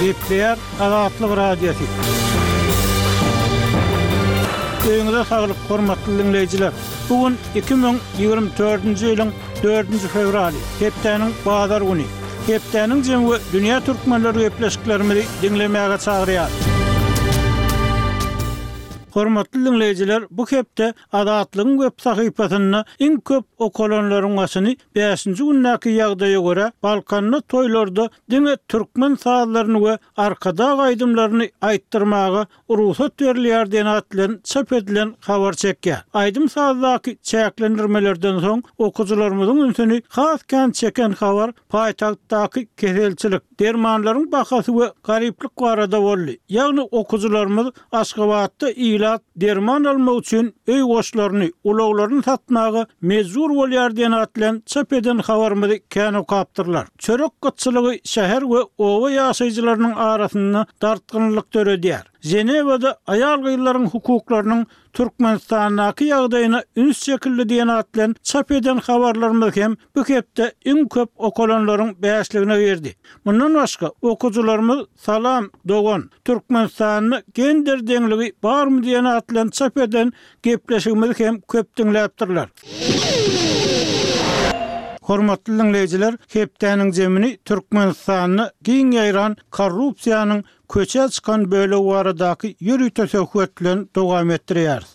Gepleýär Azatlyk Radiosy. Öýüňize saglyk, hormatly diňleýjiler! Bu gün iki müň ýigrimi dördünji ýylyň dördünji fewraly, hepdäniň bazar güni. Hepdäniň jemi we dünýä türkmenleri gepleşiklerimizi diňlemäge çagyrýar. Hormatly diňleýjiler, bu hepde Azatlygyň web sahypasynda iň köp okalanlaryň başyny Bäşinji gündäki ýagdaýa görä, Balkanda toýlarda diňe türkmen sazlaryny we Arkadag aýdymlaryny aýtdyrmaga rugsat berilýär diýen at bilen çap edilen habar çekýär. Aýdym-sazdaky çäklendirmelerden soň okyjylarymyzyň ünsüni has kän çeken habar paýtagtdaky keselçilik, Dermanlaryň bahasy we garyplyk barada boldy. Ýagny okyjylarymyz Aşgabatda ilat derman almak üçin öý goşlaryny, ulaglaryny satmaga mejbur bolýar diýen at bilen çap eden habarymyzy kän okapdyrlar. Çörek gytçylygy şäher we oba ýaşaýjylarynyň arasynda dartgynlyk döredýär. Ženewada aýal-gyzlaryň hukuklarynyň Türkmenistandaky ýagdaýyna üns çekildi diýen at bilen çap eden habarlarymyz hem bu hepde iň köp okalanlaryň bäşligine girdi. Mundan başga, okyjylarymyz Salam, dogan! Türkmenistanda gender deňligi barmy diýen atlan çap eden gepleşigimizi hem köp diňläpdirler. Hormatly diňleýjiler, hepdäniň jemini Türkmenistanda giň ýaýran korrupsiýanyň Köçä çykan bölegi baradaky ýörite söhbet bilen dowam etdirýäris.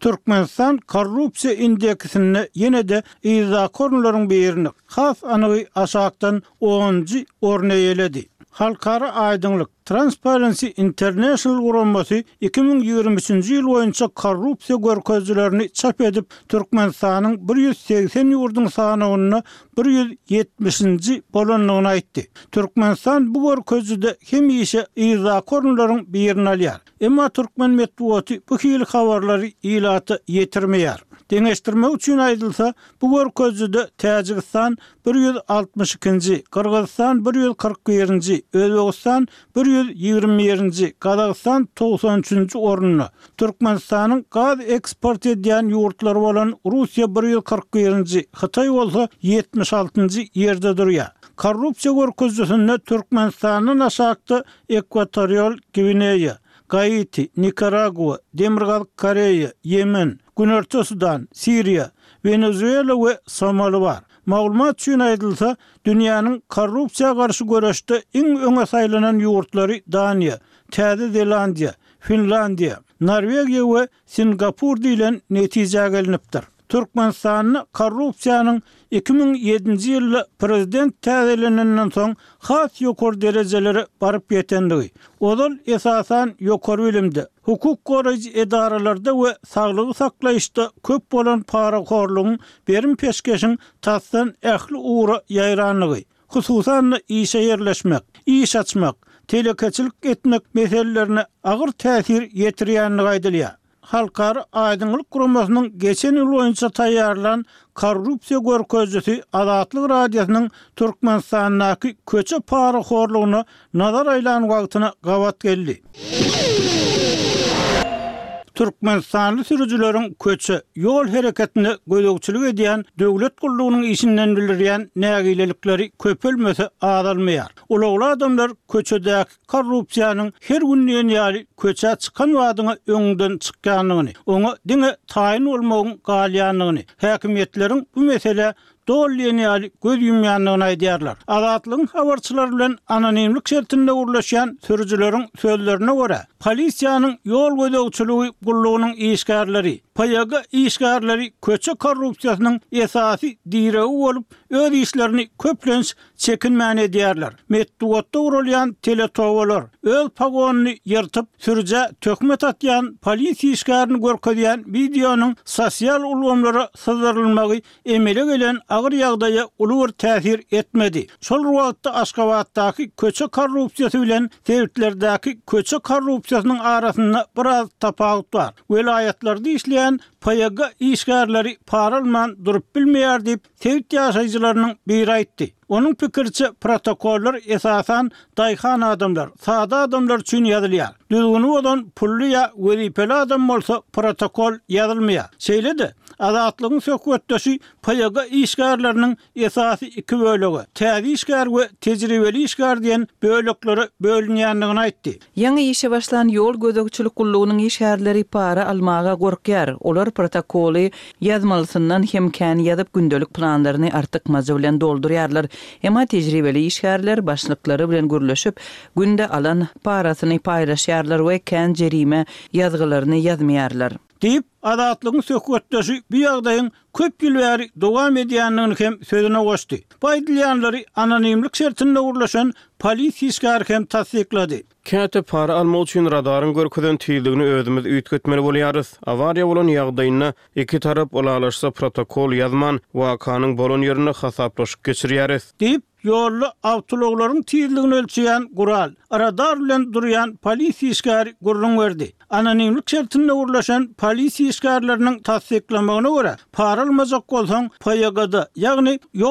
Türkmenistan korrupsiýa indeksinde ýene-de yzdaky orunlaryň birini, has anygy aşakdan onunjy orny eýeledi. Halkara aýdyňlyk, Transparency International guramasy iki müň ýigrimi üçünji ýyl boýunça korrupsiýa görkezijilerini çap edip, Türkmenistanyň bir ýüz segsen ýurduň sanawynda bir ýüz ýetmişinji bolandygyny aýtdy. Türkmenistan bu görkezijide hemişe yzdaky orunlaryň birini alýar. Emma türkmen metbugaty bu hili habarlary ilata ýetirmeýär. Deňeşdirmek üçin aýdylsa, bu görkezijide Täjigistan bir ýüz altmyş ikinji, Gyrgyzystan bir ýüz kyrk birinji, Özbegistan Bir ýüz ýigrimi birinji, Gazagystan togsan üçünji orunda, Türkmenistanyň gaz eksport edýän ýurtlary bolan Russiýa bir ýüz kyrk birinji, Hytaý bolsa ýetmiş altynjy ýerde durýar. Korrupsiýa görkezijisinde Türkmenistandan aşakda Ekwatorial Gwineýa, Gaiti, Nikaragua, Demirgazyk Koreýa, Ýemen, Günorta Sudan, Siriýa, Wenezuela we Somali bar. Maglumat üçin aýdylsa, Dünýäniň korrupsiýa garşy göreşde iň öňe saýlanan ýurtlary Daniýa, Täze Zelandiýa, Finlandiýa, Norwegiýa we Singapur diýlen netijä gelinipdir. Türkmenistanda korrupsiýanyň iki müň ýedinji ýylda prezident täzelenenden soň has ýokary derejelere baryp ýetendigi, ozal esasan ýokary bilimde, hukuk goraýjy edaralarda we saglygy saklaýyşda köp bolan parahorlugyň, berim-peşgeşiň TASS-dan ähli ugra ýaýranlygy, hususan-da işe ýerleşmek, iş açmak, telekeçilik etmek meselelerine agyr täsir ýetirýändigi aýdylýar. Halkara aýdyňlyk guramasynyň geçen ýyl boýunça taýýarlan korrupsiýa görkezijisi Azatlyk Radiosynyň Türkmenistandaky köçe parahorlugyna Nazar aýlan wagtyna gabat geldi. Türkmenistanly sürüjileriň köçe, ýol hereketine gözegçilik edýän döwlet gullugynyň işinden bildirýän nägilelikleri köpelmese azalmaýar. Ulagly adamlar köçedäki korrupsiýanyň her gün diýen ýaly köçä çykan badyňa öňüňden çykýandygyny, oňa diňe taýyn bolmagyň galýandygyny, häkimiýetleriň bu meselä doly diýen ýaly göz ýumýandygyny aýdýarlar. Azatlygyň habarçylary bilen anonimlik şertinde gürleşýän sürüjileriň sözlerine görä, polisiýanyň ýol gözegçiligi gullugynyň işgärleri, PÝGA işgärleri köçe korrupsiýasynyň esasy diregi bolup, öz işlerini köplenç çekinmän edýärler. Metbugatda guralýan teletobalar öz pogonyny ýyrtyp, sürüjä töhmet atýan polis işgärini görkezýän wideonyň sosial ulgamlara syzdyrylmagy Emele gelen agyr ýagdaýa uly bir täsir etmedi. Şol bir wagtda Aşgabatdaky köçe korrupsiýasy bilen sebitlerdäki köçe korrupsiýasynyň arasynda biraz tapawut bar. Welaýatlarda işleýän PYG işgärleri para alman durup bilmeýär diýip, sebit ýaşaýjylarynyň biri aýtdy. Onuň pikiriçe, protokollar, esasan, daýhan adamlar, sada adamlar üçin ýazylýar. Düzgüni bozan pully ýa wezipeli adam bolsa, protokol ýazylmaýar. Şeýle-de, Azatlygyň söhbetdeşi PYG işgärleriniň esasy iki bölege, täze işgär we tejribeli işgär diýen böleklere bölünýändigini aýtdy. Ýaňy işe başlan ýol gözegçilik gullugynyň işgärleri para almaga gorkýar, olar protokoly ýazmalysyndan hem kän ýazyp, gündelik planlaryny artykmajy bilen doldurýarlar. Emma tejribeli işgärler başlyklary bilen gürleşip, günde alan parasyny paýlaşýarlar we kän jerime ýazgylaryny ýazmaýarlar. Diýip, Azatlygyň söhbetdeşi bu ýagdaýyň köp ýyl bäri dowam edýändigini hem sözüne goşdy. Bu aýdylýanlary anonimlik şertinde gürleşen polisiýa işgäri hem tassyklady. Käte para almak üçin radaryň görkezen tizligini özümiz üýtgetmeli bolýarys. Awariýa bolan ýagdaýynda iki tarap ylalaşsa protokol ýazman, wakanyň bolan ýerinde hasaplaşyk geçirýäris. Diýip, Ýolda awtoulaglaryň tizligini ölçeýän gural, radar bilen durýan polisiýa işgäri gürrüň berdi. Anonimlik şertinde gürleşen polisiýa işgärleriniň tassyklamagyna görä, para almajak bolsaň, PYGA-da, ýagny,